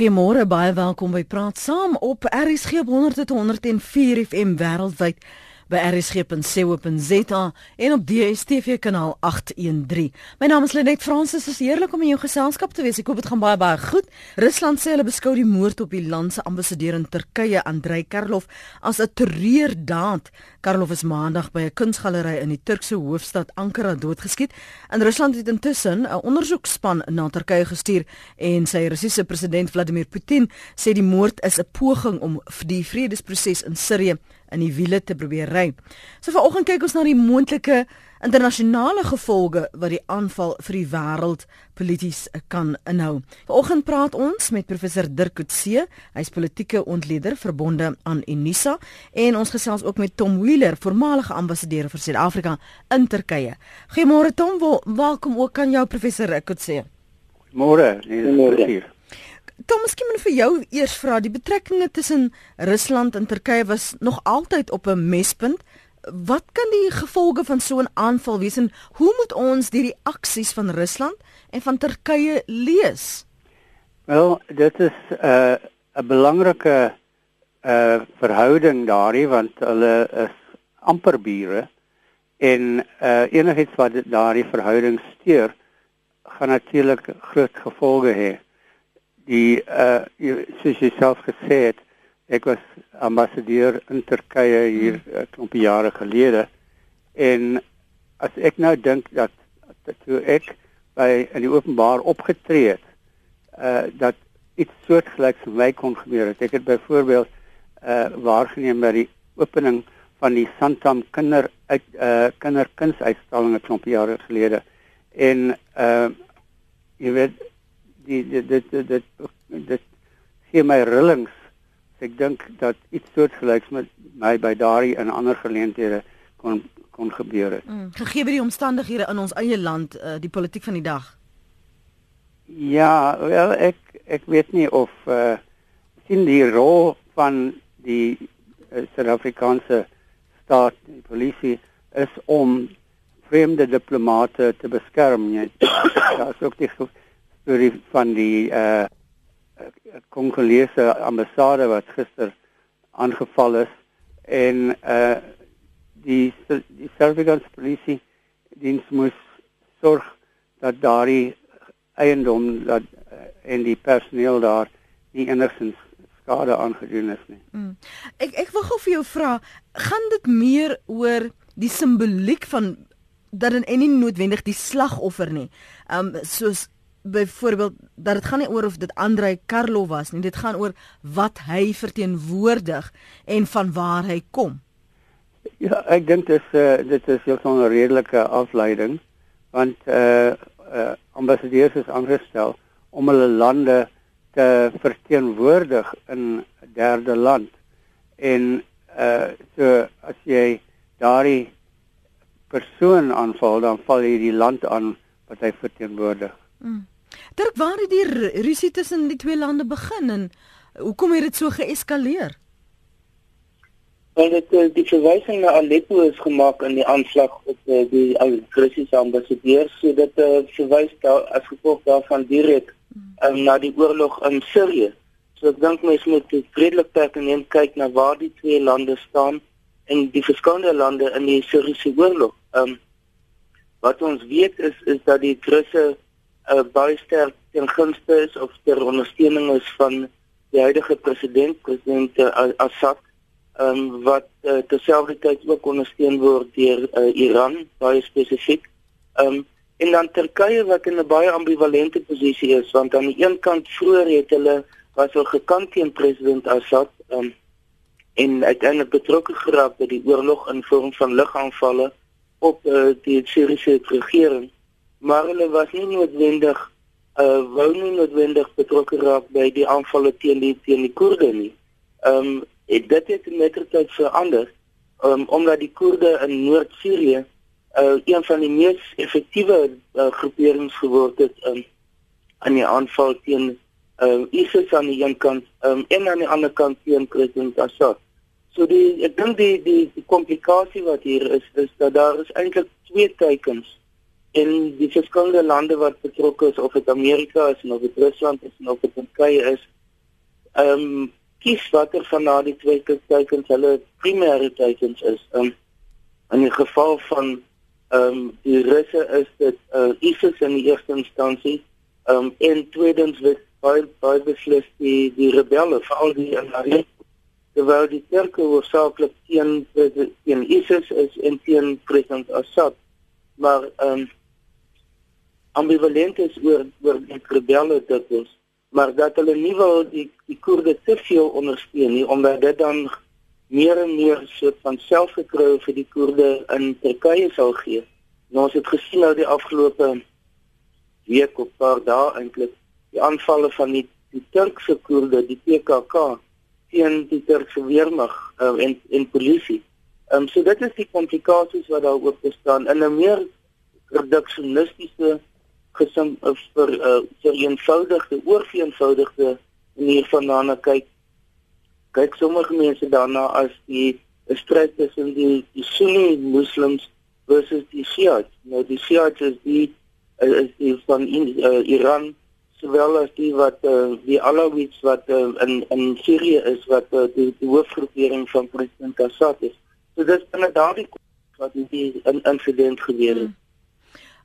Goeiemôre, baie welkom by Praat Saam op RSG 100.104 FM wêreldwyd by rsg.co.za en op DStv kanaal 813. My naam is Lenet Fransis. Dit is heerlik om in jou geselskap te wees. Ek hoop dit gaan baie baie goed. Rusland sê hulle beskou die moord op die land se ambassadeur in Turkye, Andrei Karlov, as 'n terreurdaad. Karlov is maandag by 'n kunsgalery in die Turkse hoofstad Ankara doodgeskiet. En Rusland het intussen 'n ondersoekspan na Turkye gestuur en sy Russiese president Vladimir Putin sê die moord is 'n poging om die vredesproses in Sirië in die wiele te probeer ry. So vanoggend kyk ons na die moontlike internasionale gevolge wat die aanval vir die wêreld polities kan inhou. Vanoggend praat ons met professor Dirk Coetzee, hy's politieke ontleder verbonde aan Unisa en ons gesels ook met Tom Wheeler, voormalige ambassadeur vir Suid-Afrika in Turkye. Goeiemôre Tom, welkom ook aan jou professor Coetzee. Môre, nee, Tom, miskien moet vir jou eers vra, die betrekkinge tussen Rusland en Turkye was nog altyd op 'n mespunt. Wat kan die gevolge van so 'n aanval wees en hoe moet ons die reaksies van Rusland en van Turkye lees? Wel, dit is 'n uh, 'n belangrike uh verhouding daarin want hulle is amper bure en uh enigiets wat daardie verhouding steur gaan natuurlik groot gevolge hê die uh soos jy self gesê het ek was ambassadeur in Turkye hier 'n hmm. klomp jare gelede en as ek nou dink dat toe ek by in die openbaar opgetree het uh dat iets soortgelyks vir my kon gebeur het ek het byvoorbeeld uh waargeneem by die opening van die Santam kinder uit uh kinderkunsuitstalling 'n klomp jare gelede en uh jy weet die dit dit dit, dit gee my rillings. Ek dink dat iets soortgelyks met my by daardie en ander geleenthede kon kon gebeur het. Mm, gegee by die omstandighede in ons eie land, uh, die politiek van die dag. Ja, wel ek ek weet nie of uh sien die rol van die uh, Suid-Afrikaanse staat, die polisie is om vreemde diplomate te beskerm. Ja, daar's ook die storie van die uh Kongolese ambassade wat gister aangeval is en uh die die Suid-Afrikaanse polisie diens moes sorg dat daardie eiendom dat uh, en die personeel daar nie enigsins skade aangedoen is nie. Mm. Ek ek wil gou vir jou vra, gaan dit meer oor die simboliek van dat en nie noodwendig die slagoffer nie. Um soos byvoorbeeld dat dit gaan nie oor of dit Andrei Karlov was nie, dit gaan oor wat hy verteenwoordig en van waar hy kom. Ja, ek dink dit is uh, dit is heel 'n redelike afleiding want eh uh, uh, ambassadeurs is aangestel om hulle lande te verteenwoordig in 'n derde land. En eh uh, so as jy daardie persoon aanval, dan val jy die land aan wat hy verteenwoordig. Mm. Dirk, waar het die rusie tussen die twee lande begin en hoekom het dit so geeskaleer? Want dit eh, die verwysing na Aleppo is gemaak in die aanslag op eh, die Russiese ambassadeur, so dit uh, verwys daar as gevolg daarvan direk um, na die oorlog in Sirië. So ek dink mense moet vredelik pertinent kyk na waar die twee lande staan en die verskillende lande in die Siriëse oorlog. Ehm um, wat ons weet is is dat die Russe uh, baie sterk ten gunste is of ter ondersteuning is van die huidige president president uh, Assad um, wat uh, terselfdertyd ook ondersteun word deur uh, Iran baie spesifiek. Um, en dan Turkye wat in 'n baie ambivalente posisie is want aan die een kant vroeër het hulle was hulle gekant teen president Assad um, en uiteindelik betrokke geraak by die oorlog in vorm van lugaanvalle op uh, die Syriese regering maar hulle was nie noodwendig uh wou nie noodwendig betrokke raak by die aanvalle teen die teen die Koerde nie. Ehm um, dit het met die tyd verander um, omdat die Koerde in Noord-Sirië uh een van die mees effektiewe uh, groeperings geword het um, aan die aanval teen uh ISIS aan die een kant um, en aan die ander kant teen president Assad. So die ek dink die die die komplikasie wat hier is is dat daar is eintlik twee teikens en die verskillende lande wat betrokke is of dit Amerika is of dit Rusland is of dit Turkye is ehm um, kies watter van daardie twee teikens hulle primêre teikens is. Um, in die geval van ehm um, die Russe is dit uh, ISIS in die eerste instansie. Ehm um, en tweedens word baie baie beslis die die rebelle veral die in Aleppo. Terwyl die Turke hoofsaaklik teen teen ISIS is en teen president Assad. Maar ehm um, ambivalent is oor oor die rebelle dit is maar dat hulle nie wil die die Koerde te veel ondersteun nie omdat dit dan meer en meer soort van selfvertroue vir die Koerde in Turkye sal gee. Nou ons het gesien nou die afgelope week of paar dae eintlik die aanvalle van die die Turkse Koerde, die PKK teen die Turkse weermag uh, en en polisie. Ehm um, so dit is die komplikasies wat daar ook bestaan in 'n meer reduksionistiese gesin uh, vir uh, vir eenvoudige oorveenvoudige manier van daarna kyk. Kyk sommige mense daarna as die stryd tussen die die Sunni moslems versus die Shiites. Nou die Shiites is die uh, is die van in, uh, Iran sowel as die wat uh, die Alawites wat uh, in in Sirië is wat uh, die, die hoofgroepering van president Assad is. So dis inderdaad die wat die incident gebeur het. hmm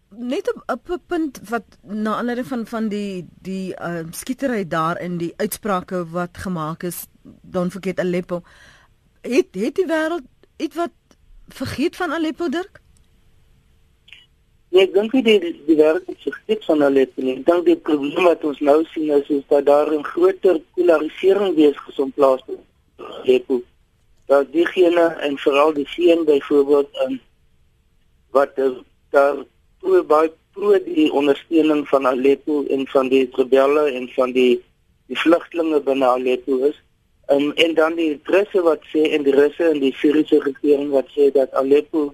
net op, 'n punt wat na aanleiding van van die die uh, skietery daar in die uitsprake wat gemaak is dan vergeet Aleppo het het die wêreld iets wat vergeet van Aleppo Dirk Nee, ek dink die die wêreld het vergeet van Aleppo nie. Ek dink die probleem wat ons nou sien is is dat daar 'n groter polarisering wees gesom plaas in Aleppo. Dat diegene en veral die seun byvoorbeeld um, wat daar pro baie pro die ondersteuning van Aleppo en van die rebelle en van die die vlugtelinge binne Aleppo is. Um, en dan die Russe wat sê en die Russe en die Syriese regering wat sê dat Aleppo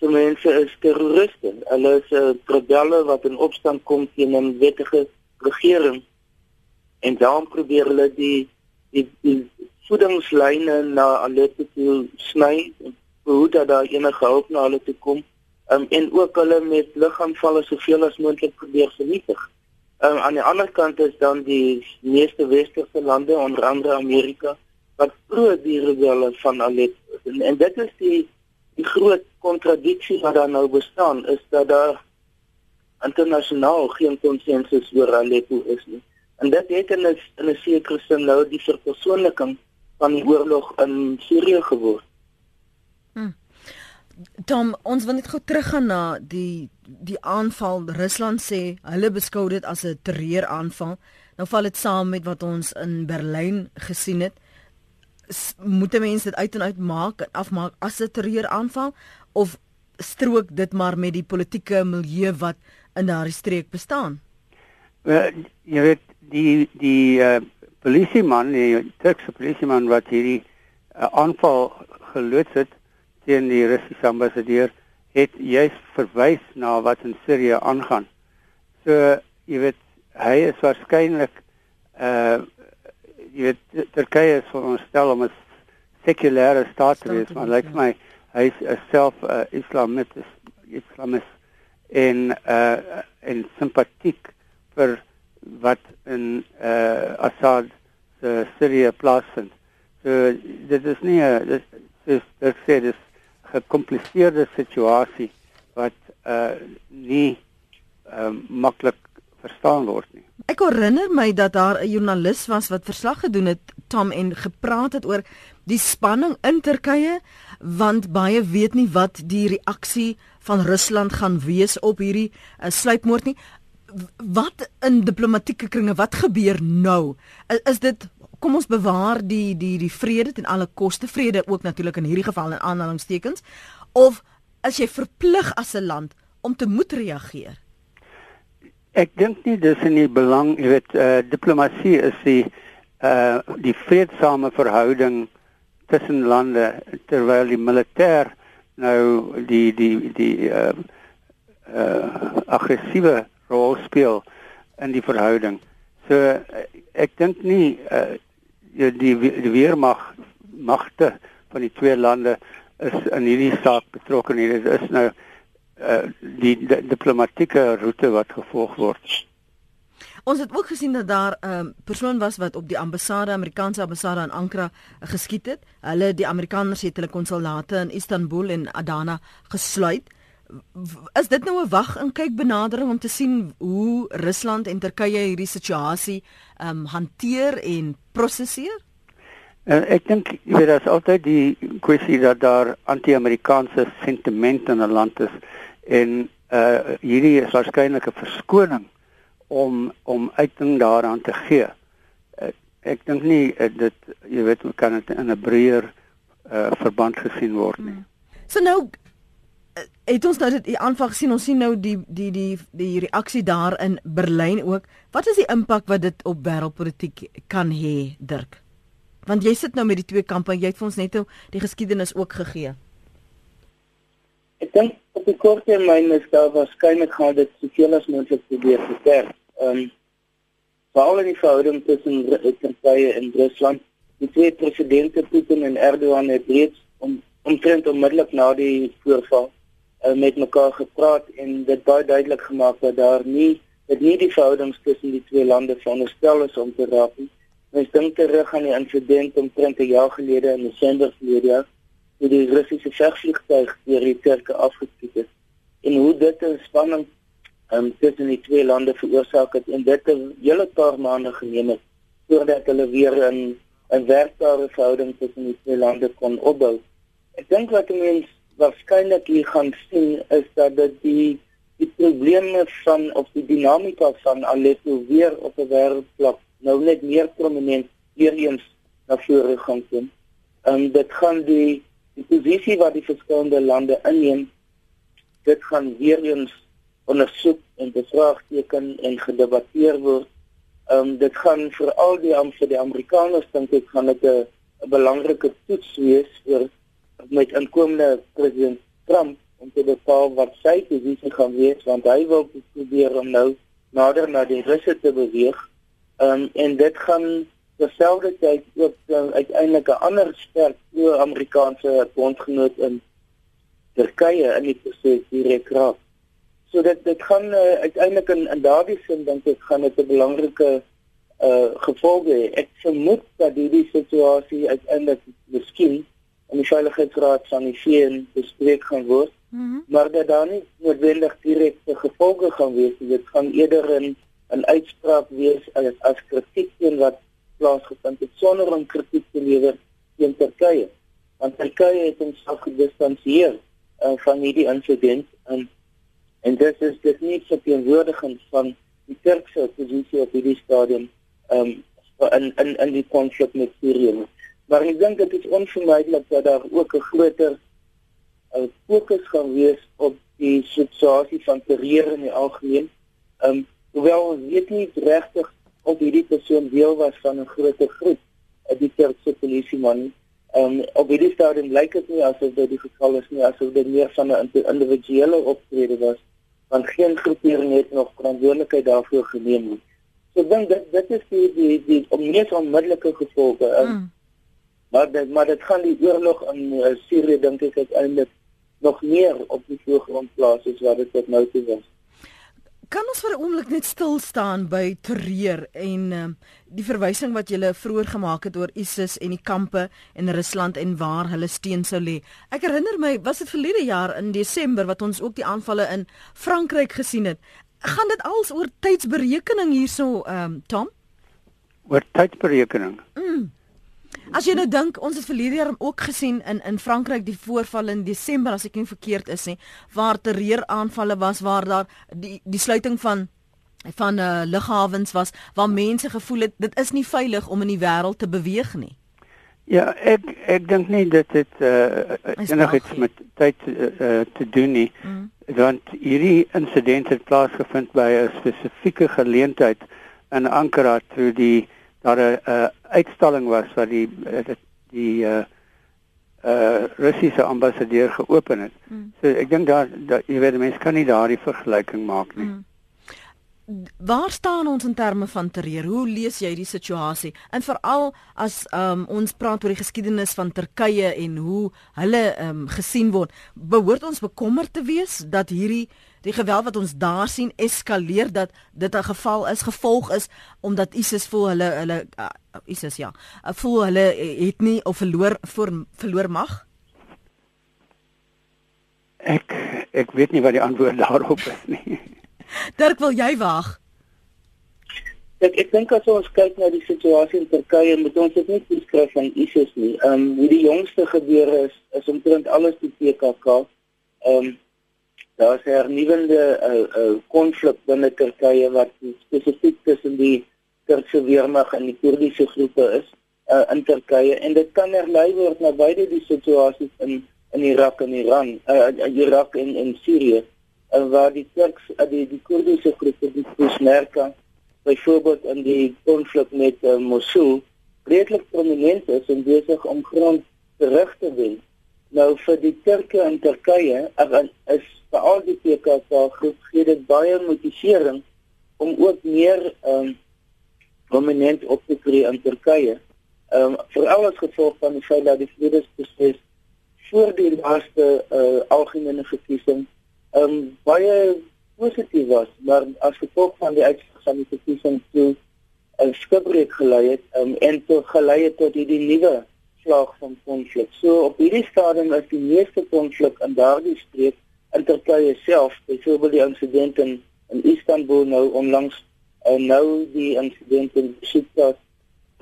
se mense is terroriste. Hulle is uh, rebelle wat in opstand kom teen 'n wettige regering. En daarom probeer hulle die die, die voedingslyne na Aleppo sny en hoe dat daar enige hulp na hulle toe kom um, en ook hulle met ligaamvalle soveel as moontlik probeer vernietig. Um, aan die ander kant is dan die meeste westerse lande onder andere Amerika wat pro die rebelle van Aleppo en, en dit is die die groot kontradiksie wat daar nou bestaan is dat daar internasionaal geen konsensus oor Aleppo is nie. En dit het in 'n in 'n sekere sin nou die verpersoonliking van die oorlog in Sirië geword. Tom, ons wil net gou teruggaan na die die aanval. Rusland sê hulle beskou dit as 'n terreuraanval. Nou val dit saam met wat ons in Berlyn gesien het. Moet mense dit uit en uit maak en afmaak as 'n terreuraanval of strook dit maar met die politieke milieu wat in daardie streek bestaan? Wel, jy weet die die uh, polisieman, die Turkse polisieman wat hierdie uh, aanval geloods het teen die Russiese ambassadeur het juis verwys na wat in Sirië aangaan. So jy weet hy is waarskynlik uh jy weet Turkye is veronderstel om 'n sekulêre staat te wees, maar like my hy is self 'n uh, islamist islamist en uh en simpatiek vir wat in uh Assad se Sirië plaasvind. So dit is nie 'n dit is dit sê dis gekompliseerde situasie wat uh nie uh maklik verstaan word nie. Ek herinner my dat daar 'n joernalis was wat verslag gedoen het Tom en gepraat het oor die spanning in Turkye want baie weet nie wat die reaksie van Rusland gaan wees op hierdie uh, sluipmoord nie. Wat in diplomatieke kringe wat gebeur nou? Is, is dit kom ons bewaar die die die vrede ten alle koste. Vrede ook natuurlik in hierdie geval in aanhalingstekens. Of as jy verplig as 'n land om te moet reageer? Ek dink nie dis in die belang jy weet uh, diplomatie is die uh die vredesame verhouding tussen lande terwyl die militêr nou die die die uh uh aggressiewe rol speel in die verhouding. So ek dink nie uh, die die, die weermag magte van die twee lande is in hierdie saak betrokke nie. Dit is nou uh, die, die diplomatieke roete wat gevolg word. Ons het ook gesien dat daar 'n um, persoon was wat op die ambassade, Amerikaanse ambassade in Ankara uh, geskiet het. Hulle die Amerikaners het hulle konsulate in Istanbul en Adana gesluit. Is dit nou 'n wag en kyk benadering om te sien hoe Rusland en Turkye hierdie situasie um, hanteer en prosesseer? En ek dink jy weet daar's altyd die kwessie dat daar anti-Amerikaanse sentiment in 'n land is en uh hierdie is waarskynlik 'n verskoning om om uiting daaraan te gee. Ek, ek dink nie uh, dit jy weet kan dit in 'n breër uh verband gesien word nie. Hmm. So nou uh, het ons nou dit die aanval gesien ons sien nou die die die die reaksie daar in Berlyn ook wat is die impak wat dit op wêreldpolitiek kan hê Dirk want jy sit nou met die twee kampe jy het vir ons net nou die geskiedenis ook gegee Ek dink op die kort termyn is daar waarskynlik gaan dit soveel as moontlik probeer versterk. Ehm um, veral in die verhouding tussen Turkye en Rusland. Die twee presidente Putin en Erdogan het reeds om omtrent onmiddellik na die voorval uh, met mekaar gepraat en dit baie duidelik gemaak dat daar nie dit nie die verhoudings tussen die twee lande veronderstel is om te raak nie. Ons dink terug aan die insident omtrent 'n jaar gelede in Desember verlede jaar hoe die Russiese vegvliegtuig deur die Turke afgeskiet is en hoe dit 'n spanning um, tussen die twee lande veroorsaak het en dit 'n hele paar maande geneem het voordat hulle weer 'n 'n werkbare verhouding tussen die twee lande kon opbou. Ek dink wat mense waarskynlik hier gaan sien is dat dit die die probleme van of die dinamika van Aleppo weer op 'n wêreldvlak nou net meer prominent weer eens na vore gaan kom. En dit gaan die die posisie wat die verskillende lande inneem dit gaan weer eens ondersoek en bevraagteken en gedebatteer word. Ehm um, dit gaan vir al die am vir die Amerikaners dink ek gaan dit 'n belangrike toets wees vir met inkomende president Trump om te bepaal wat sy posisie gaan wees want hy wil probeer om nou nader na die Russe te beweeg. Um, en dit gaan terselfdertyd ook uh, uiteindelik 'n ander sterk pro-Amerikaanse bondgenoot in Turkye in die proses direk raak. So dit dit gaan uh, uiteindelik in, in daardie sin dink ek gaan dit 'n belangrike uh gevolge hê. Ek vermoed dat hierdie situasie uiteindelik miskien in die Veiligheidsraad van die VN bespreek gaan word. Mm -hmm. Maar dat daar nie noodwendig direkte gevolge gaan wees. Dit gaan eerder 'n 'n uitspraak wees as as kritiek teen wat plaasgevind het sonder om kritiek te lewer teen Turkye. Want Turkye het homself gedistansieer uh, van hierdie insident en en dit is dit nie so teenwoordigend van die Turkse posisie op hierdie stadium um, in in in die konflik met Sirië. Maar ek dink dit is onvermydelik dat daar ook 'n groter uh, fokus gaan wees op die situasie van terreur in die algemeen. Ehm um, hoewel ons weet nie regtig of hierdie persoon deel was van 'n groter groep, 'n die Turkse polisie man. Ehm um, op hierdie stadium lyk dit nie asof dit die geval is nie, asof dit meer van 'n individuele optrede was, want geen groepering het nog verantwoordelikheid daarvoor geneem nie. So ek dink dit dit is die die die onmiddelike onmiddellike gevolge. Um, mm. Maar dit maar dit gaan die oorlog in uh, Sirië dink ek uiteindelik nog meer op die voorgrond plaas as wat dit tot nou toe was. Kan ons vir 'n oomblik net stil staan by terreur en uh, die verwysing wat jy vroeër gemaak het oor ISIS en die kampe in Rusland en waar hulle steen sou lê. Ek herinner my, was dit verlede jaar in Desember wat ons ook die aanvalle in Frankryk gesien het. Gaan dit als oor tydsberekening hierso, ehm um, Tom? Oor tydsberekening. Mm. As jy nou dink, ons het verlede jaar ook gesien in in Frankryk die voorval in Desember as ek nie verkeerd is nie, waar terreuraanvalle was waar daar die die sluiting van van uh, lughawens was waar mense gevoel het dit is nie veilig om in die wêreld te beweeg nie. Ja, ek ek dink nie dit het uh, enigiets met tyd uh, te doen nie. Mm. Want hierdie insident het plaasgevind by 'n spesifieke geleentheid in Ankara toe die daar 'n uh, uitstalling was wat die uh, die uh uh Russiese ambassadeur geopen het. Mm. So ek dink daar dat jy weet mense kan nie daardie vergelyking maak nie. Mm. Waar staan ons in terme van terreur? Hoe lees jy die situasie? En veral as um, ons praat oor die geskiedenis van Turkye en hoe hulle um, gesien word, behoort ons bekommerd te wees dat hierdie die geweld wat ons daar sien eskaleer dat dit 'n geval is gevolg is omdat ISIS voel hulle hulle uh, ISIS ja uh, voel hulle het nie of verloor voor verloor mag Ek ek weet nie wat die antwoord daarop is nie. Dirk, wil jy wag? Ek ek dink as ons kyk na die situasie in Turkye, moet ons dit nie beskryf van ISIS nie. Ehm um, hoe die jongste gebeure is, is omtrent alles die PKK. Ehm um, daar is 'n hernuwende konflik uh, uh, binne Turkye wat spesifiek tussen die Turkse weermag en die Koerdiese groepe is uh, in Turkye en dit kan herlei word na beide die situasies in in Irak en Iran, uh, Irak en en Sirië, uh, waar die Turks uh, die die Koerdiese groepe die Peshmerga byvoorbeeld in die konflik met uh, Mosul redelik prominent is en besig om grond terug te wen. Nou vir die Turke in Turkye is vir al die PKK groep gee dit baie motivering om ook meer um, prominent op te tree in Turkye. Ehm um, veral as gevolg van die feit dat die vredesproses voor die laaste uh, algemene verkiesing ehm um, baie positief was, maar as gevolg van die uitslag van die verkiesing toe 'n skibreek gelei het um, en toe gelei het tot hierdie nuwe slag van konflik. So op hierdie stadium is die meeste konflik in daardie streek in Turkye self, byvoorbeeld die insident in, in Istanbul nou onlangs en nou die insident in Besiktas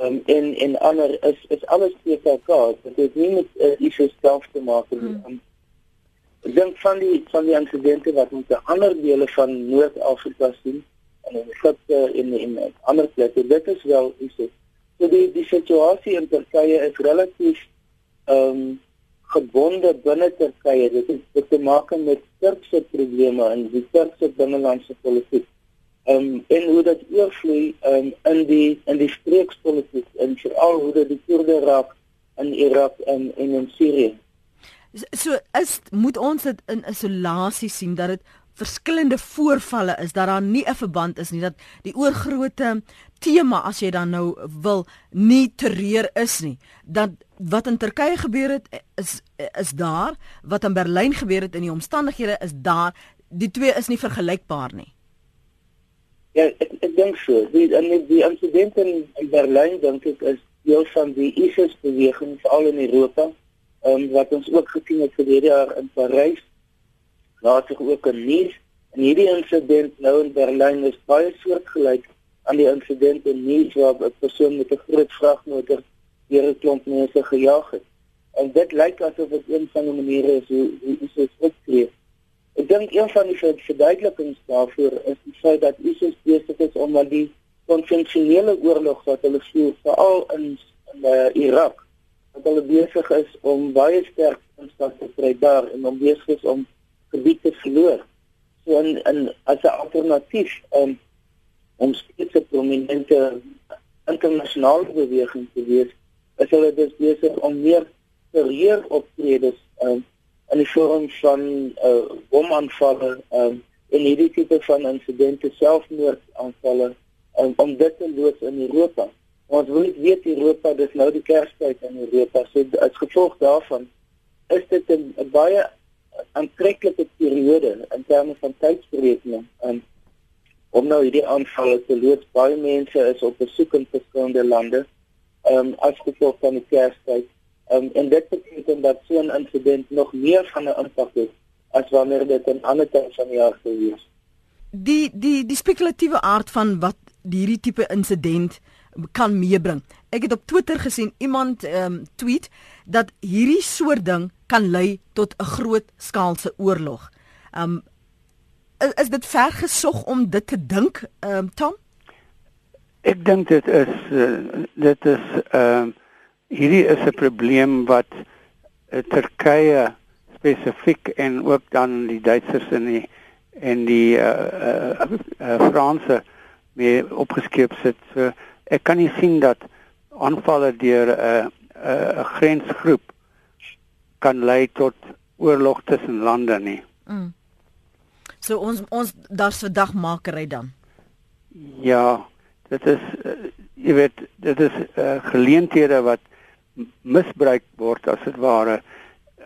um, en en ander is is alles PKK. Dit het nie met uh, ISIS self te maak nie. Hmm. Um, Ek dink van die van die insidente wat in ander dele van Noord-Afrika sien en in Egipte en in ander plekke, dit is wel iets. So die die situasie in Turkye is relatief ehm um, gebonde binne Turkye. Dit het, het te maak met Turkse probleme en die Turkse binnelandse politiek. Um, en hoe dit oorvloei um, in die in die streekspolitiek en veral hoe dit die Koerde raak in Irak en, en in Sirië. So is moet ons dit in isolasie sien dat dit verskillende voorvalle is dat daar nie 'n verband is nie dat die oorgrootte tema as jy dan nou wil nie terreur is nie. Dat wat in Turkye gebeur het is is daar. Wat in Berlyn gebeur het in die omstandighede is daar. Die twee is nie vergelykbaar nie. Ja ek ek dink so. Die die, die insidente in Berlyn dink ek is deel van die ISIS beweging veral in Europa um, wat ons ook gesien het verlede jaar in Parys. Later ook in Nice en hierdie insident nou in Berlyn is baie soortgelyk aan die insident in Nice waar 'n persoon met 'n groot vragmotor deur 'n klomp mense gejaag het. En dit lyk asof dit een van die maniere is hoe hoe ISIS optree. Ek dink een van die verduidelikings daarvoor is die feit dat ISIS besig is om al die konvensionele oorlog wat hulle voer veral in, in uh, Irak dat hulle besig is om baie sterk instap te kry daar en om besig is om gebied te verloor. So in, in as 'n alternatief um, om steeds 'n prominente internasionale beweging te wees, is hulle dus besig om meer terreur optredes um, in die vorm van uh, bomaanvalle um, en hierdie tipe van insidente selfmoordaanvalle um, om dit te loods in Europa. Ons wil weet Europa, dis nou die Kerstyd in Europa. So as gevolg daarvan is dit 'n baie aantreklike periode in terme van tydsberekening. En om nou hierdie aanvalle te loods, baie mense is op besoek in verskillende lande. Um, as gevolg van die Kerstyd. Um, en dit beteken dat so 'n insident nog meer van 'n impak het as wanneer dit in ander tye van die jaar sou wees. Die die die spekulatiewe aard van wat hierdie tipe insident kan meebring. Ek het op Twitter gesien iemand ehm um, tweet dat hierdie soort ding kan lei tot 'n groot skaalse oorlog. Ehm um, is, is dit ver gesog om dit te dink, ehm um, Tom? Ek dink dit is uh, dit is ehm um, hierdie is 'n probleem wat uh, Turkye spesifiek en ook dan die Duitsers en die en die uh, uh, uh, Franse mee opgeskep sit. So ek kan nie sien dat aanvalle deur 'n uh, 'n uh, grensgroep kan lei tot oorlog tussen lande nie. Mm. So ons ons daar's vandag makery dan. Ja, dit is uh, jy weet dit is uh, geleenthede wat misbruik word as dit ware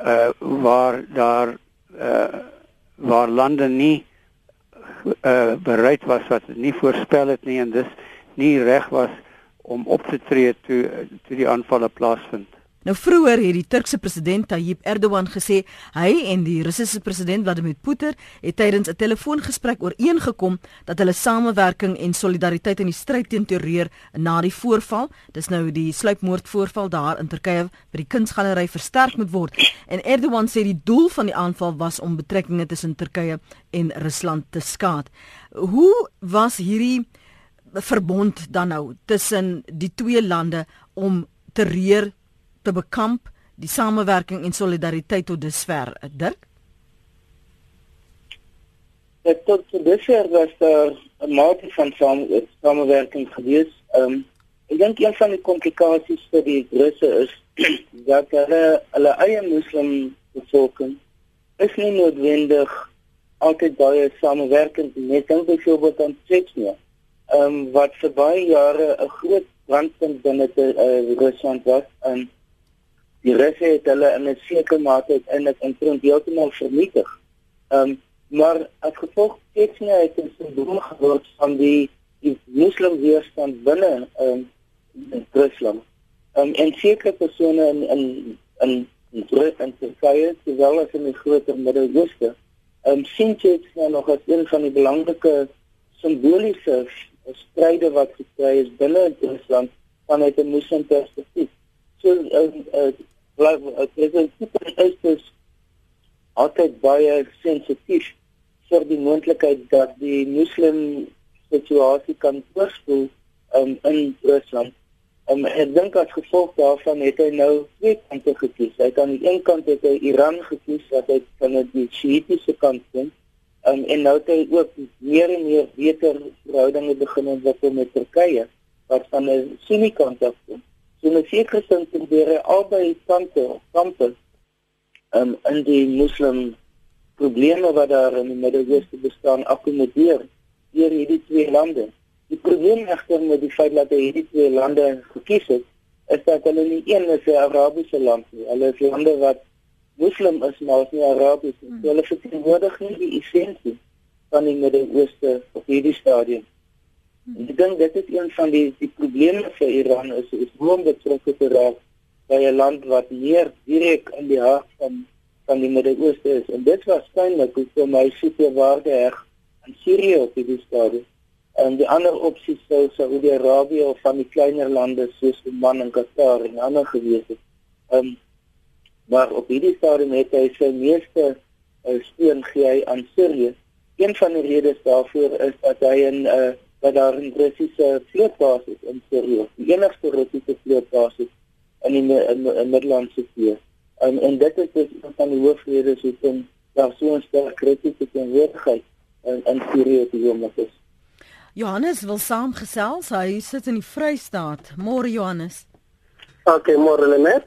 uh waar daar uh waar lande nie uh, bereid was wat nie voorspel het nie en dis nie reg was om op te tree toe toe die aanvalle plaasvind. Nou vroeër het die Turkse president Tayyip Erdogan gesê hy en die Russiese president Vladimir Putin het tydens 'n telefoongesprek ooreengekom dat hulle samewerking en solidariteit in die stryd teen terreur na die voorval, dis nou die sluipmoordvoorval daar in Turkye by die kunsgalery versterk moet word. En Erdogan sê die doel van die aanval was om betrekkinge tussen Turkye en Rusland te skaad. Hoe was hierdie verbond dan nou tussen die twee lande om terreur te bekamp, die samewerking en solidariteit tot dusver, Dirk? Dit tot dusver was daar 'n mate van same, samewerking gewees. Ehm um, ek dink een van die komplikasies vir die Russe is dat hulle hulle eie moslim bevolking is nie noodwendig altyd baie samewerkend nie. Net dink byvoorbeeld aan Tsjechië. Ehm um, wat vir baie jare 'n groot brandpunt binne uh, Rusland was en die Russe het hulle in 'n sekere mate in front heeltemal vernietig. Ehm um, maar as gevolg Tsjechië het 'n simbool geword van die die moslim weerstand binne ehm um, Rusland. Ehm um, en sekere persone in in in in Rus en Turkye, sowel as in die groter Midde-Ooste, ehm um, sien Tsjechië nog as een van die belangrike simboliese stryde wat gekry is binne Rusland vanuit 'n moslim perspektief. So uh, uh, dit is super is altyd baie sensitief vir die moontlikheid dat die moslim situasie kan oorspoel um, in Rusland. Um, ek dink as gevolg daarvan het hy nou twee kante gekies. Hy kan aan die een kant het hy Iran gekies wat hy van die Shiitiese kant kom. Um, en nou het hy ook meer en meer beter verhoudinge begin ontwikkel met Turkye wat van 'n Sunni kant af kom. In 'n sekere sin probeer hy albei kante kante um, in die moslim probleme wat daar in die Midde-Ooste bestaan akkommodeer deur hierdie twee lande. Die probleem egter met die feit dat hierdie twee lande gekies het, is dat hulle nie een is 'n Arabiese land nie. Hulle is lande wat moslim is maar nie Arabies nie. Hulle verteenwoordig nie die essensie van die Midde-Ooste op hierdie stadium. Ek dink dit is een van die die probleme vir Iran is is hoe om betrokke te raak by 'n land wat meer direk in die hart van van die Midde-Ooste is. En dit was skynlik hoe vir my super waarde heg aan Sirië op die stadium. En die ander opsies sou Saudi-Arabië of van die kleiner lande soos Oman en Qatar en ander gewees het. Um, maar op hierdie stadium het hy sy meeste uh, steun gee aan Sirië. Een van die redes daarvoor is dat hy 'n uh, dat daar 'n Russiese vlootbasis in Sirië, die enigste Russiese vlootbasis in die in, in Middellandse See. En en dit is dus een van die hoofredes hoekom daar so 'n sterk kritiese teenwoordigheid in in Sirië te hom is. Johannes wil saamgesels. Hy sit in die Vrystaat. Môre Johannes. Okay, môre Lenet.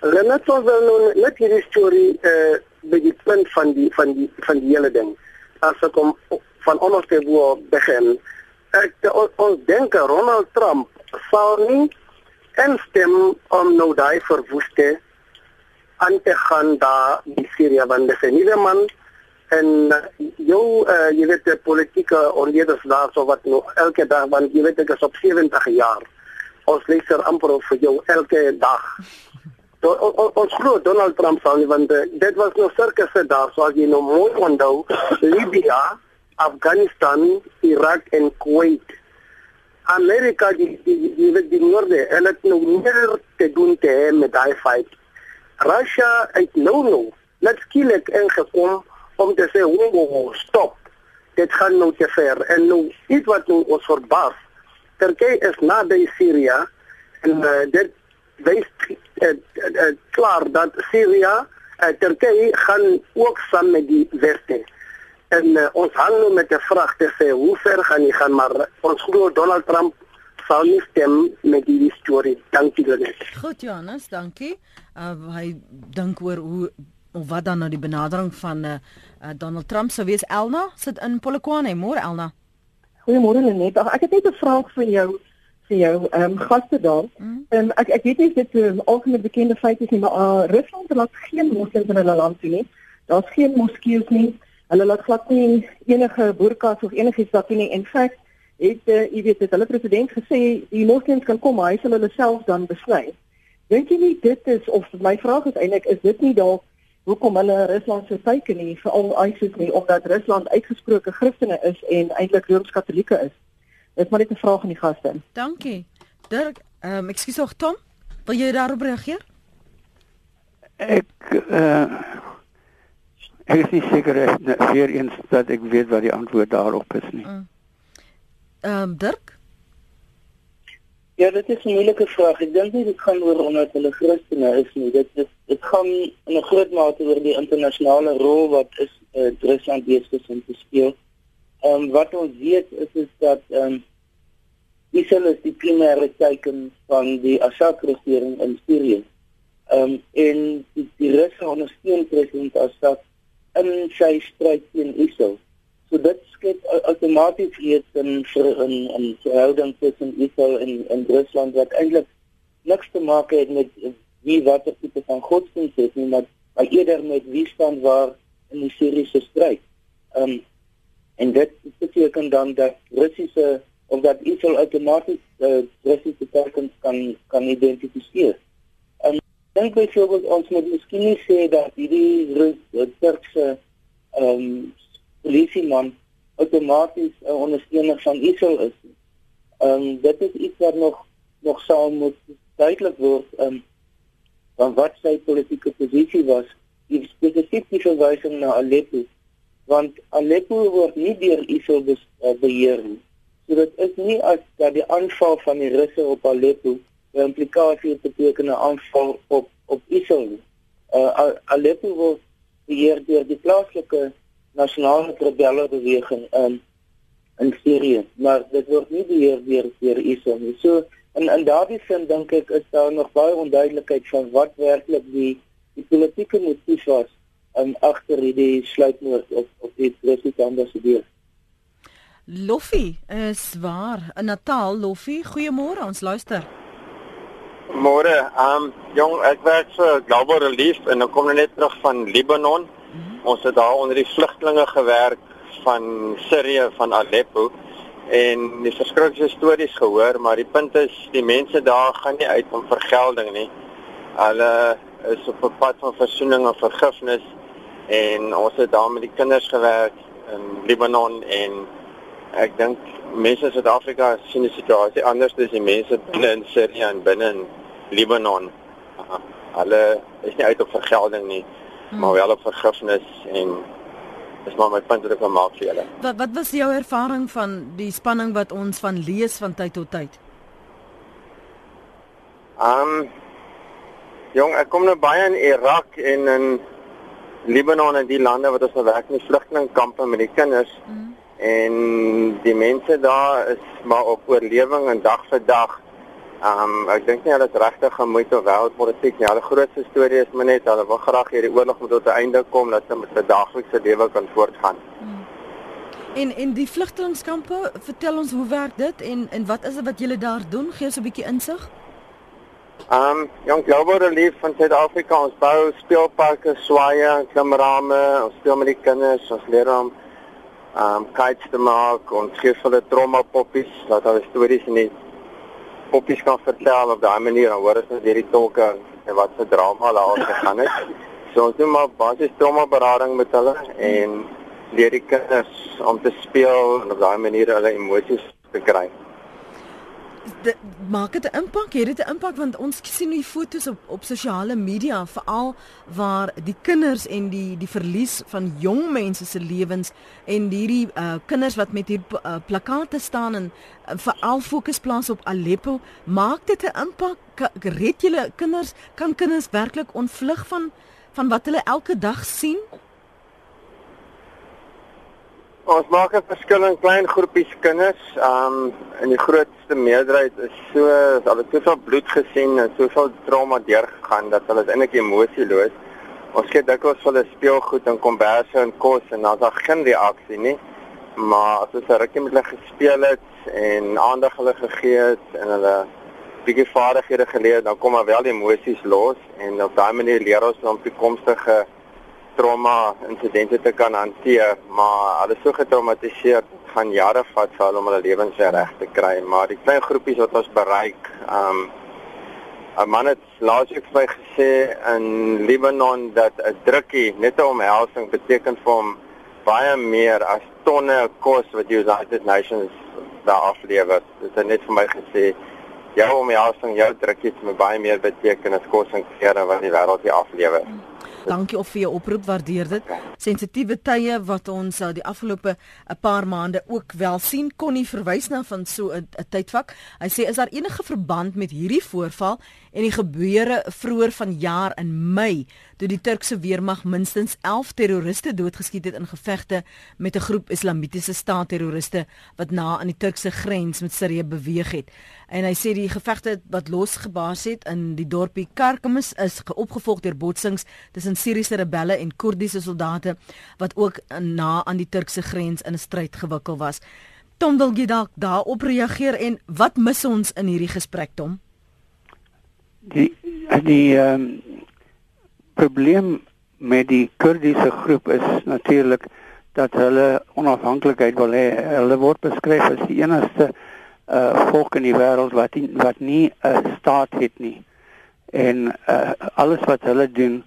Lenet was wel nou net hierdie storie eh uh, by die punt van die van die van die hele ding. As ek kom van onder te wo begin. Ek ons, ons dink Ronald Trump sou nie instem om nou daai verwoeste aan te gaan daar in Syrië want dit is 'n nuwe man en jou uh, jy weet die politieke onleerders daar so wat nou elke dag want jy weet ek is op 70 jaar. Ons leser amper vir jou elke dag. So, ons glo Donald Trump sou nie want uh, dit was nou sirkusse daar so as jy nou mooi onthou Libya Afghanistan, Irak en Kuwait. Amerika die die die die noorde, hulle het nou meer te doen te hê met daai fight. Russia het nou nou net skielik ingekom om te sê hoe stop. Dit gaan nou te ver en nou iets wat nou ons verbaas. Turkye is na by Syrië en uh, dit wys uh, uh, klaar dat Syrië uh, Turkye gaan ook saam met die weste. En uh, ons hang nou met 'n vraag te sê hoe ver gaan hy gaan maar ons glo Donald Trump sal nie stem met die storie. Dankie Lenet. Goed Johannes, dankie. Uh, hy dink oor hoe of wat dan nou die benadering van uh, uh, Donald Trump sou wees. Elna sit in Polokwane. Môre Elna. Goeiemôre Lenet. Ek het net 'n vraag vir jou vir jou ehm um, gaste daar. Mm. Um, ek ek weet nie of dit 'n uh, algemeen bekende feit is nie, maar uh, Rusland laat geen moslems in hulle land toe nie. Daar's geen moskeeë nie Hulle laat glad nie enige boerkas of enigiets daar nie. In feite het uh, jy weet dit hulle president gesê die moslems kan kom, hy sal hulle self dan besluit. Dink jy nie dit is of my vraag is eintlik is dit nie dalk hoekom hulle Rusland so teiken nie vir al ISIS nie omdat Rusland uitgesproke Christene is en eintlik Rooms-Katolieke is. Dit maar net 'n vraag aan die gaste. Dankie. Dirk, ehm um, ekskuus tog Tom, wil jy daarop reageer? Ek uh ek is nie seker weer eens dat ek weet wat die antwoord daarop is nie. Mm. Ehm um, Dirk? Ja, dit is 'n moeilike vraag. Ek dink nie dit gaan oor omdat hulle Christene is nie. Dit is dit gaan in 'n groot mate oor die internasionale rol wat is uh, Rusland besig om te speel. Ehm um, wat ons weet is is dat ehm um, Israel is die primêre teiken van die Assad-regering in Sirië. Ehm um, en die, die Russe ondersteun president Assad in sy stryd teen Israel. So dit skep outomaties iets in in in verhouding tussen Israel en en Rusland wat eintlik niks te maak het met wie watter tipe van godsdienst het nie, maar maar eerder met wie staan waar in die Syriese stryd. Um en dit beteken dan dat Russiese of dat Israel outomaties uh, Russiese tekens kan kan identifiseer. Dink byvoorbeeld ons moet miskien nie sê dat hierdie Turkse ehm um, polisieman outomaties 'n ondersteuner van Israel is. Ehm um, dit is iets wat nog nog sou moet duidelik word ehm um, van wat sy politieke posisie was. Die spesifieke verwysing na Aleppo want Aleppo word nie deur Israel be uh, beheer nie. So dit is nie as dat die aanval van die Russe op Aleppo 'n implikasie beteken 'n aanval op op Israel. Uh, Aleppo word beheer deur die plaaslike nasionale rebelle beweging in in Sirië, maar dit word nie beheer deur deur ISIL nie. So in in daardie sin dink ek is daar nog baie onduidelikheid van wat werklik die die politieke motief was um, agter hierdie sluitmoord op op die president ambassadeur. Loffie is waar. In Natal, Loffie, goeiemôre, ons luister. Môre, ehm um, jong, ek werk vir Global Relief en ek kom net terug van Libanon. Ons het daar onder die vlugtelinge gewerk van Sirië van Aleppo en die verskriklike stories gehoor, maar die punt is die mense daar gaan nie uit om vergelding nie. Hulle is op 'n pad van versoening en vergifnis en ons het daar met die kinders gewerk in Libanon en ek dink mense in Suid-Afrika sien die situasie anders as die mense binne in Sirië en binne in Libanon. Hulle is nie uit op vergelding nie hmm. maar wel op vergifnis en dis maar my punt wat ek wil maak vir julle. Wat wat was jou ervaring van die spanning wat ons van lees van tyd tot tyd? Um jong, ek kom nou baie in Irak en in Libanon en die lande wat ons nou werk in die vlugtelingkampe met die kinders. Hmm. En die mense daar is maar op oorlewing en dag vir dag. Ehm um, ek dink nie hulle is regtig gemoeid of wêreldpolitiek nie. Hulle grootste storie is maar net hulle wil graag hierdie oorlog moet tot 'n einde kom dat hulle met hulle daaglikse lewe kan voortgaan. Hmm. En in die vlugtelingkampe, vertel ons hoe werk dit en en wat is dit wat julle daar doen? Gee ons 'n bietjie insig. Ehm um, jong Global Relief van Suid-Afrika ons bou speelparke, swaaye, klimrame, ons speel met die kinders, ons leer hom ehm um, kites te maak, ons gee hulle trommapoppies, wat hulle stories in die poppies kan vertel op daai manier dan hoor ons net hierdie tolke en wat se drama daar gegaan het. So ons doen maar basies trauma berading met hulle en leer die kinders om te speel en op daai manier hulle emosies te kry dit maak dit 'n impak, het dit 'n impak want ons sien die foto's op op sosiale media veral waar die kinders en die die verlies van jong mense se lewens en hierdie uh, kinders wat met hier uh, plakate staan en uh, veral fokus plaas op Aleppo, maak dit 'n impak? Red julle kinders kan kinders werklik ontvlug van van wat hulle elke dag sien? Ons maak 'n verskil in klein groepies kinders. Um in die grootste meerderheid is so al het soveel bloed gesien en soveel trauma deurgegaan dat hulle eintlik emosieloos. Ons gee dikwels hulle speelgoed en komberse en kos en dan is daar geen reaksie nie. Maar as 'n rukkie met hulle gespeel het en aandag hulle gegee het en hulle bietjie vaardighede geleer, dan kom maar wel emosies los en op daai manier leer ons om toekomstige trauma insidente te kan hanteer, maar hulle is so getraumatiseer gaan jare vat vir hulle om hulle lewens reg te kry, maar die klein groepies wat ons bereik, ehm um, 'n man het laasweek vir my gesê in Libanon dat 'n drukkie net 'n omhelsing beteken vir hom baie meer as tonne kos wat die United Nations daar aflewer. Dit het net vir my gesê jou omhelsing, jou drukkie het my baie meer beteken as kos en klere wat die wêreld hier aflewer. Hmm. Dankie of vir jou oproep, waardeer dit. Sensitiewe tye wat ons uh, die afgelope 'n paar maande ook wel sien kon nie verwys na van so 'n tydvak. Hy sê is daar enige verband met hierdie voorval en die gebeure vroeër vanjaar in Mei toe die Turkse weermag minstens 11 terroriste doodgeskiet het in gevegte met 'n groep Islamitiese staat terroriste wat na aan die Turkse grens met Sirië beweeg het. En hy sê die gevegte wat losgebaas het in die dorpie Karkamis is opgevolg deur botsings tussen Siriëse rebelle en Koerdiese soldate wat ook na aan die Turkse grens in 'n stryd gewikkel was. Tom wil jy dalk daarop reageer en wat mis ons in hierdie gesprek Tom? Die die ehm um, probleem met die Kurdiese groep is natuurlik dat hulle onafhanklikheid wil hê. Hulle word beskryf as die enigste uh volk in die wêreld wat nie, wat nie 'n staat het nie. En uh alles wat hulle doen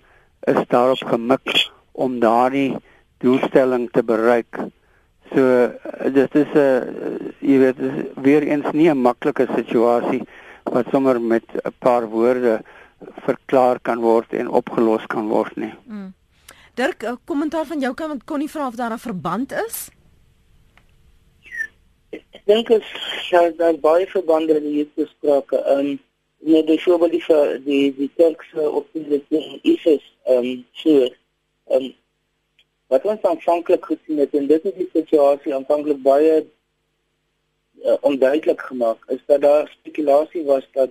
is daarop gemik om daardie doelstelling te bereik. So dit is 'n uh, jy weet weer eens nie 'n maklike situasie wat sommer met 'n paar woorde verklaar kan word en opgelos kan word nie. Mm. Dirk, 'n kommentaar van jou kan kon nie vra of daar 'n verband is? Ek dink as ja, daar baie verbande hier besprake. Ehm um, net die voorbeeld die die die Turkse oppositie ISIS ehm um, so ehm um, wat ons aanvanklik gesien het en dit is die situasie aanvanklik baie uh, onduidelik gemaak is dat daar spekulasie was dat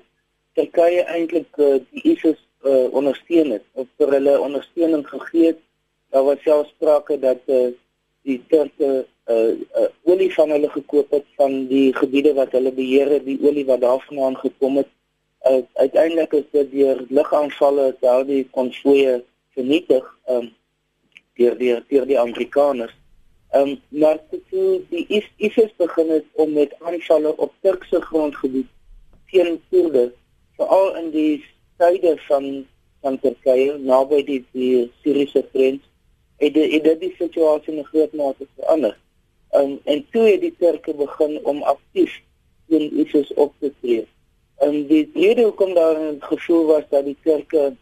Turkye eintlik uh, die ISIS uh, ondersteun het of vir hulle ondersteuning gegee het. Daar was selfs sprake dat uh, die Turke uh, uh, olie van hulle gekoop het van die gebiede wat hulle beheer het, die olie wat daarvandaan gekom het. Uh, uiteindelik is dit deur lugaanvalle daardie konvoë vernietig um, deur die deur die Amerikaners. Ehm um, maar toe die ISIS begin het om met aanvalle op Turkse grondgebied teen Koerde veral in die suide van van Turkye naby die die Syriese grens het die, het die situasie in groot mate verander. Um, en toe het die Turke begin om aktief teen ISIS op te tree. En um, die rede hoekom daar 'n gevoel was dat die Turke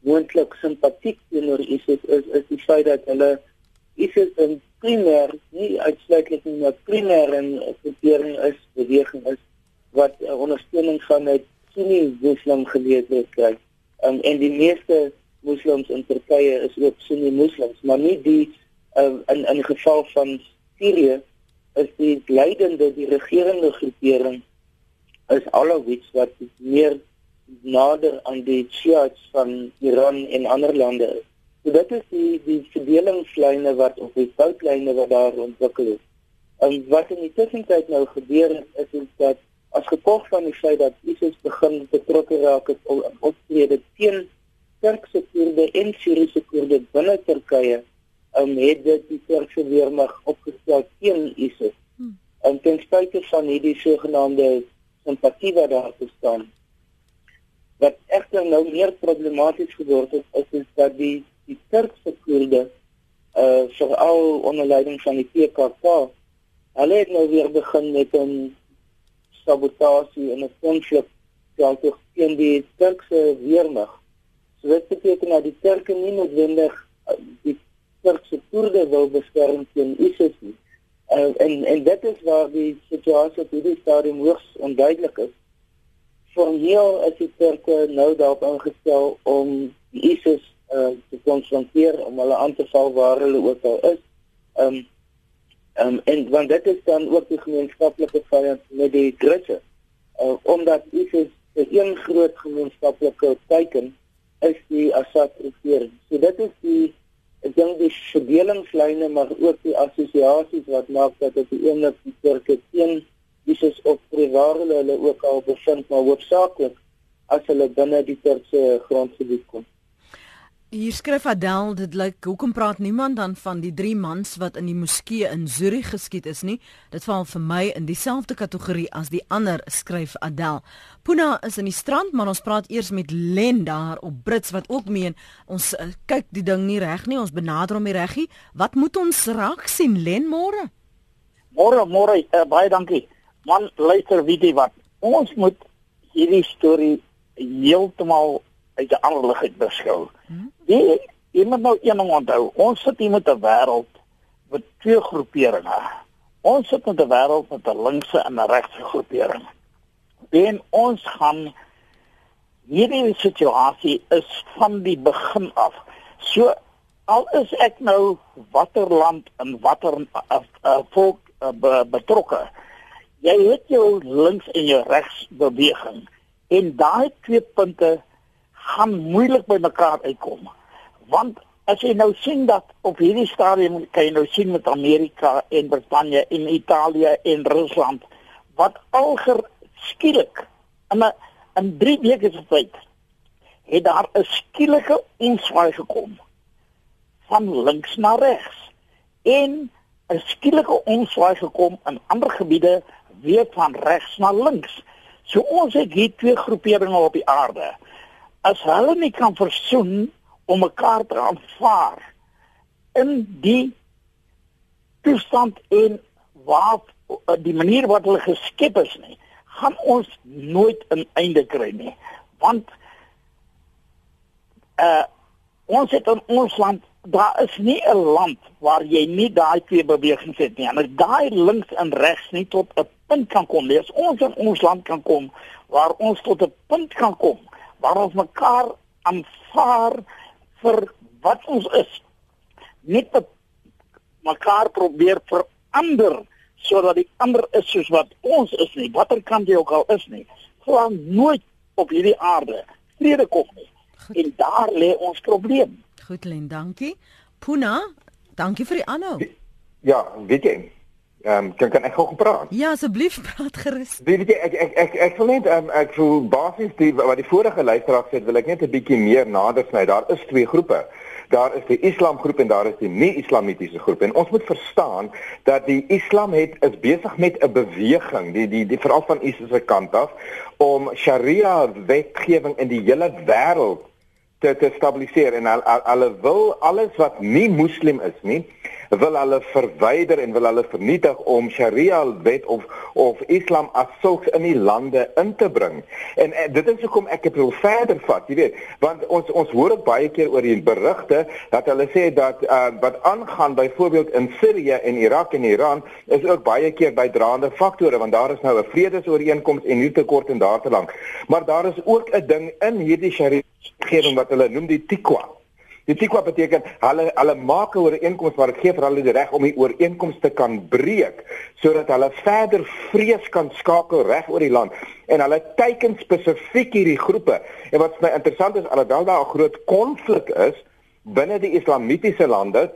moontlik simpatiek teenoor ISIS is is die feit dat hulle ISIS in primêr nie uitsluitlik nie maar primêr 'n groepering is, beweging is wat uh, ondersteuning van het Sunni Muslim geleerders kry. Um, en die meeste moslems in Turkye is ook Sunni moslems, maar nie die um, in in geval van Sirië is die leidende die regerende groepering is Alawites wat meer nader aan die Shiites van Iran en ander lande is. So dit is die die verdelingslyne wat op die foutlyne wat daar ontwikkel het. En wat in die tussentyd nou gebeur het is, is dat as gevolg van die feit dat ISIS begin betrokke raak het op optrede teen Turkse Koerde en Syriese Koerde binne Turkye, um, het dit die Turkse weermag opgestel teen ISIS. Hmm. En ten spyte van hierdie sogenaamde simpatie wat daar bestaan, wat egter nou meer problematies geword het, is, is dat die die Turkse Koerde uh veral onder leiding van die PKK, hulle het nou weer begin met 'n sabotasie en 'n konflik teen teen die Turkse weermag. So dit beteken dat die Turke nie noodwendig uh, die Turkse Koerde wil beskerm teen ISIS nie. Uh, en en dit is waar die situasie op hierdie stadium hoogs onduidelik is. Formeel is die Turke nou daarop ingestel om die ISIS uh, te konfronteer om hulle aan te val waar hulle ook al is. Um, Ehm um, en want dit is dan ook die gemeenskaplike vyand met die Griekse. Uh, omdat ISIS 'n een groot gemeenskaplike teiken is die Assad regering. So dit is die ek dink die verdelingslyne maar ook die assosiasies wat maak dat dit die ene die Turke teen ISIS op private hulle ook al bevind maar hoofsaaklik as hulle binne die Turkse grondgebied kom. Hier skryf Adel, dit lyk hoekom praat niemand dan van die drie mans wat in die moskee in Zurich geskiet is nie? Dit val vir my in dieselfde kategorie as die ander, skryf Adel. Puna is in die strand, maar ons praat eers met Len daar op Brits wat ook meen ons uh, kyk die ding nie reg nie, ons benader hom nie reggie. Wat moet ons raak sien Len môre? Môre, môre, uh, baie dankie. Man, luister weet jy wat? Ons moet hierdie storie heeltemal uit 'n ander lig beskou. Hmm? Jy, jy moet nou een ding onthou. Ons sit hier met 'n wêreld met twee groeperinge. Ons sit met 'n wêreld met 'n linkse en 'n regse groepering. En ons gaan hierdie situasie is van die begin af. So al is ek nou watter land en watter uh, uh, volk uh, betrokke. Jy het jou links en jou regs beweging en daai twee punte gaan moeilik by mekaar uitkom. Want as jy nou sien dat op hierdie stadium kan jy nou sien met Amerika en Brittanje en Italië en Rusland wat alger skielik in 'n in 3 weke se tyd het daar 'n skielike inswaai gekom van links na regs en 'n skielike inswaai gekom in ander gebiede weer van regs na links. So ons het hier twee groeperinge op die aarde as hulle nie kan versoen om mekaar te aanvaar in die toestand en waar die manier wat hulle geskep is nie gaan ons nooit 'n einde kry nie. Want uh ons het in ons land daar is nie 'n land waar jy nie daai twee bewegings het nie. En as daai links en regs nie tot 'n punt kan kom nie as ons in ons land kan kom waar ons tot 'n punt kan kom waar ons mekaar aanvaar vir wat ons is. Net mekaar probeer verander sodat die ander is soos wat ons is nie, watter kant jy ook al is nie. Gewoon nooit op hierdie aarde vrede kom nie. Goed. En daar lê ons probleem. Goed, Len, dankie. Puna, dankie vir die aanhou. Ja, weet jy, Ehm um, kan kan ek gou gepraat? Ja, asseblief praat gerus. Weet jy ek ek ek ek wil net ehm um, ek voel basies die wat die vorige luisteraar sê, wil ek net 'n bietjie meer nader sny. Daar is twee groepe. Daar is die Islamgroep en daar is die nie-Islamitiese groep. En ons moet verstaan dat die Islam het is besig met 'n beweging, die die die veral van ISIS se kant af om Sharia wetgewing in die hele wêreld te te stabiliseer en hulle wil alles wat nie moslim is nie wil hulle verwyder en wil hulle vernietig om Sharia wet of of Islam as sulks in die lande in te bring. En, en dit is hoekom ek dit wil verder vat, jy weet, want ons ons hoor ook baie keer oor die berigte dat hulle sê dat uh, wat aangaan byvoorbeeld in Sirië en Irak en Iran is ook baie keer bydraende faktore want daar is nou 'n vredesooreenkoms en nie te kort en daar te lank. Maar daar is ook 'n ding in hierdie Sharia wetgewing wat hulle noem die Die tikwa beteken hulle hulle maak 'n ooreenkoms waar dit gee vir hulle die reg om die ooreenkoms te kan breek sodat hulle verder vrees kan skakel reg oor die land en hulle teiken spesifiek hierdie groepe. En wat my interessant is alhoewel daar 'n groot konflik is binne die islamitiese lande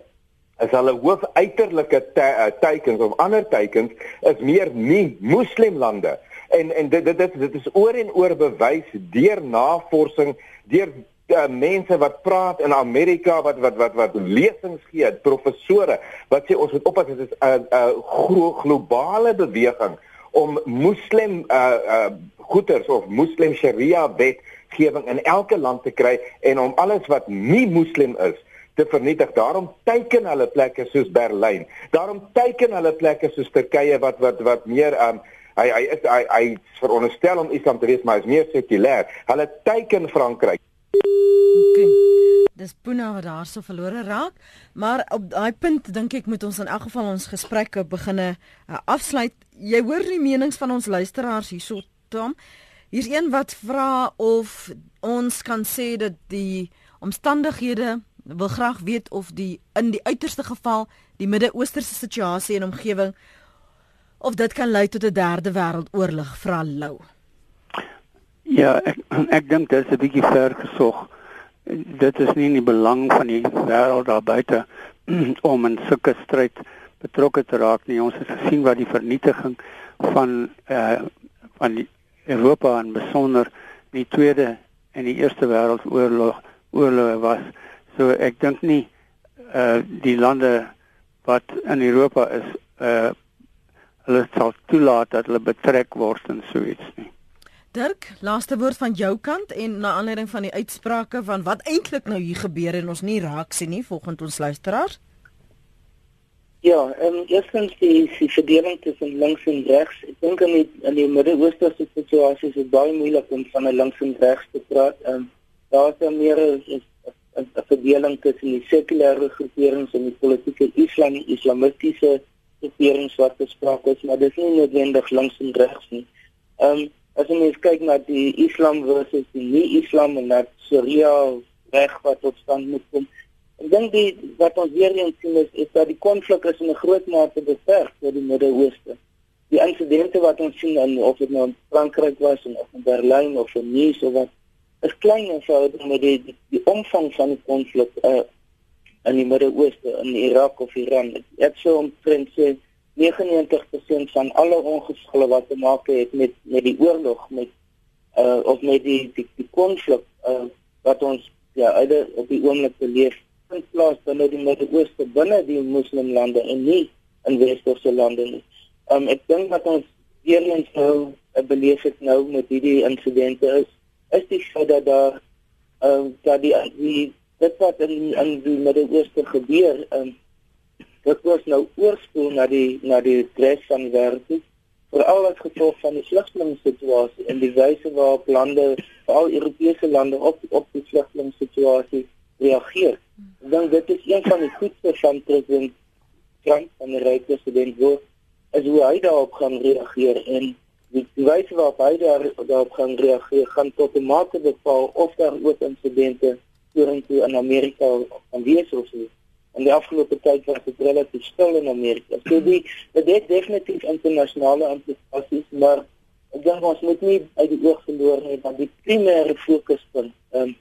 is hulle hoof uiterlike te, uh, teikens of ander teikens is meer nie moslimlande en en dit dit dit, dit is oor en oor bewys deur navorsing deur uh, mense wat praat in Amerika wat wat wat wat lesings gee, professore wat sê ons moet oppas dit is 'n uh, 'n uh, glo globale beweging om moslim uh uh goeters of moslim sharia wetgewing in elke land te kry en om alles wat nie moslim is te vernietig. Daarom teiken hulle plekke soos Berlyn. Daarom teiken hulle plekke soos Turkye wat wat wat meer um hy hy is hy hy veronderstel om Islam te wees maar is meer sekulêr. Hulle teiken Frankryk. Okay. Dis Puna wat daarso verlore raak, maar op daai punt dink ek moet ons in elk geval ons gesprekke beginne uh, afsluit. Jy hoor die menings van ons luisteraars hierso, Tom. Hier's een wat vra of ons kan sê dat die omstandighede wil graag weet of die in die uiterste geval die Midde-Oosterse situasie en omgewing of dit kan lei tot 'n derde wêreldoorlog vra Lou. Ja, ek ek dink dit is 'n bietjie ver gesog. Dit is nie in die belang van die wêreld daar buite om in sulke stryd betrokke te raak nie. Ons het gesien wat die vernietiging van eh uh, van die Europa en besonder die tweede en die eerste wêreldoorlog oorlog was. So ek dink nie uh die lande wat in Europa is uh hulle sal toelaat dat hulle betrek word in so iets nie. Dirk, laaste woord van jou kant en na aanleiding van die uitsprake van wat eintlik nou hier gebeur en ons nie raak sien nie volgens ons luisteraars. Ja, en um, eerstens die, die verdeling tussen links en regs. Ek dink in die in die Midde-Ooste se situasie is dit baie moeilik om van 'n links en regs te praat. Um, daar is dan meer 'n verdeling tussen die sekulêre groeperings en die politieke islam, islamitiese groeperings wat bespreek is, maar dit is nie noodwendig links en regs nie. Ehm um, as jy mens kyk na die islam versus die nie-islam en dat Sharia reg wat tot stand moet kom, Ek dink die wat ons weer eens sien is, is dat die konflik is in 'n groot mate beperk tot die Midde-Ooste. Die insidente wat ons sien in of dit nou in Frankryk was of in Berlyn of in Nice of wat is klein en verhouding met die, die die omvang van die konflik uh, in die Midde-Ooste in Irak of Iran. Ek sou omtrent sê 99% van alle ongevalle wat te maak het met met die oorlog met uh, of met die die, die konflik uh, wat ons ja uit op die oomblik beleef vind plaas binne die Midde-Ooste binne die moslimlande en nie in westerse lande nie. Um ek dink dat ons weer eens nou 'n beleef het nou met hierdie insidente is is die feit dat daar um dat die, die dit wat in in die Midde-Ooste gebeur um dit was nou oorspoel na die na die res van die wêreld veral as gevolg van die vlugtelingssituasie en die wyse waarop lande veral Europese lande op op die vlugtelingssituasie reageer. Ek dink dit is een van die goedste van president Trump en die ryk president word is hoe hy daarop gaan reageer en die, die wyse waarop hy daar, daarop gaan reageer gaan tot 'n mate bepaal of daar ook insidente vorentoe in Amerika gaan wees En die afgelope tyd was dit relatief stil in Amerika. So die dit het definitief internasionale implikasies, maar ek dink ons moet nie uit die oog verloor nie dat die primêre fokuspunt um,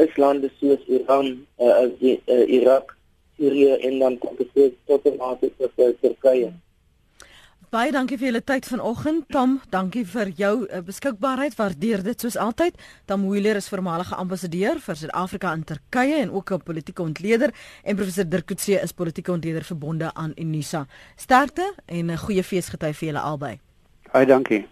is lande soos Iran, uh, uh, Irak, Sirië en dan kom dit tot en met tot Turkye. Baie dankie vir julle tyd vanoggend. Tom, dankie vir jou uh, beskikbaarheid. Waardeer dit soos altyd. Tom Wheeler is voormalige ambassadeur vir Suid-Afrika in Turkye en ook 'n politieke ontleder en professor Dirk Coetzee is politieke ontleder verbonde aan Unisa. Sterkte en 'n goeie feesgety vir julle albei. Baie dankie.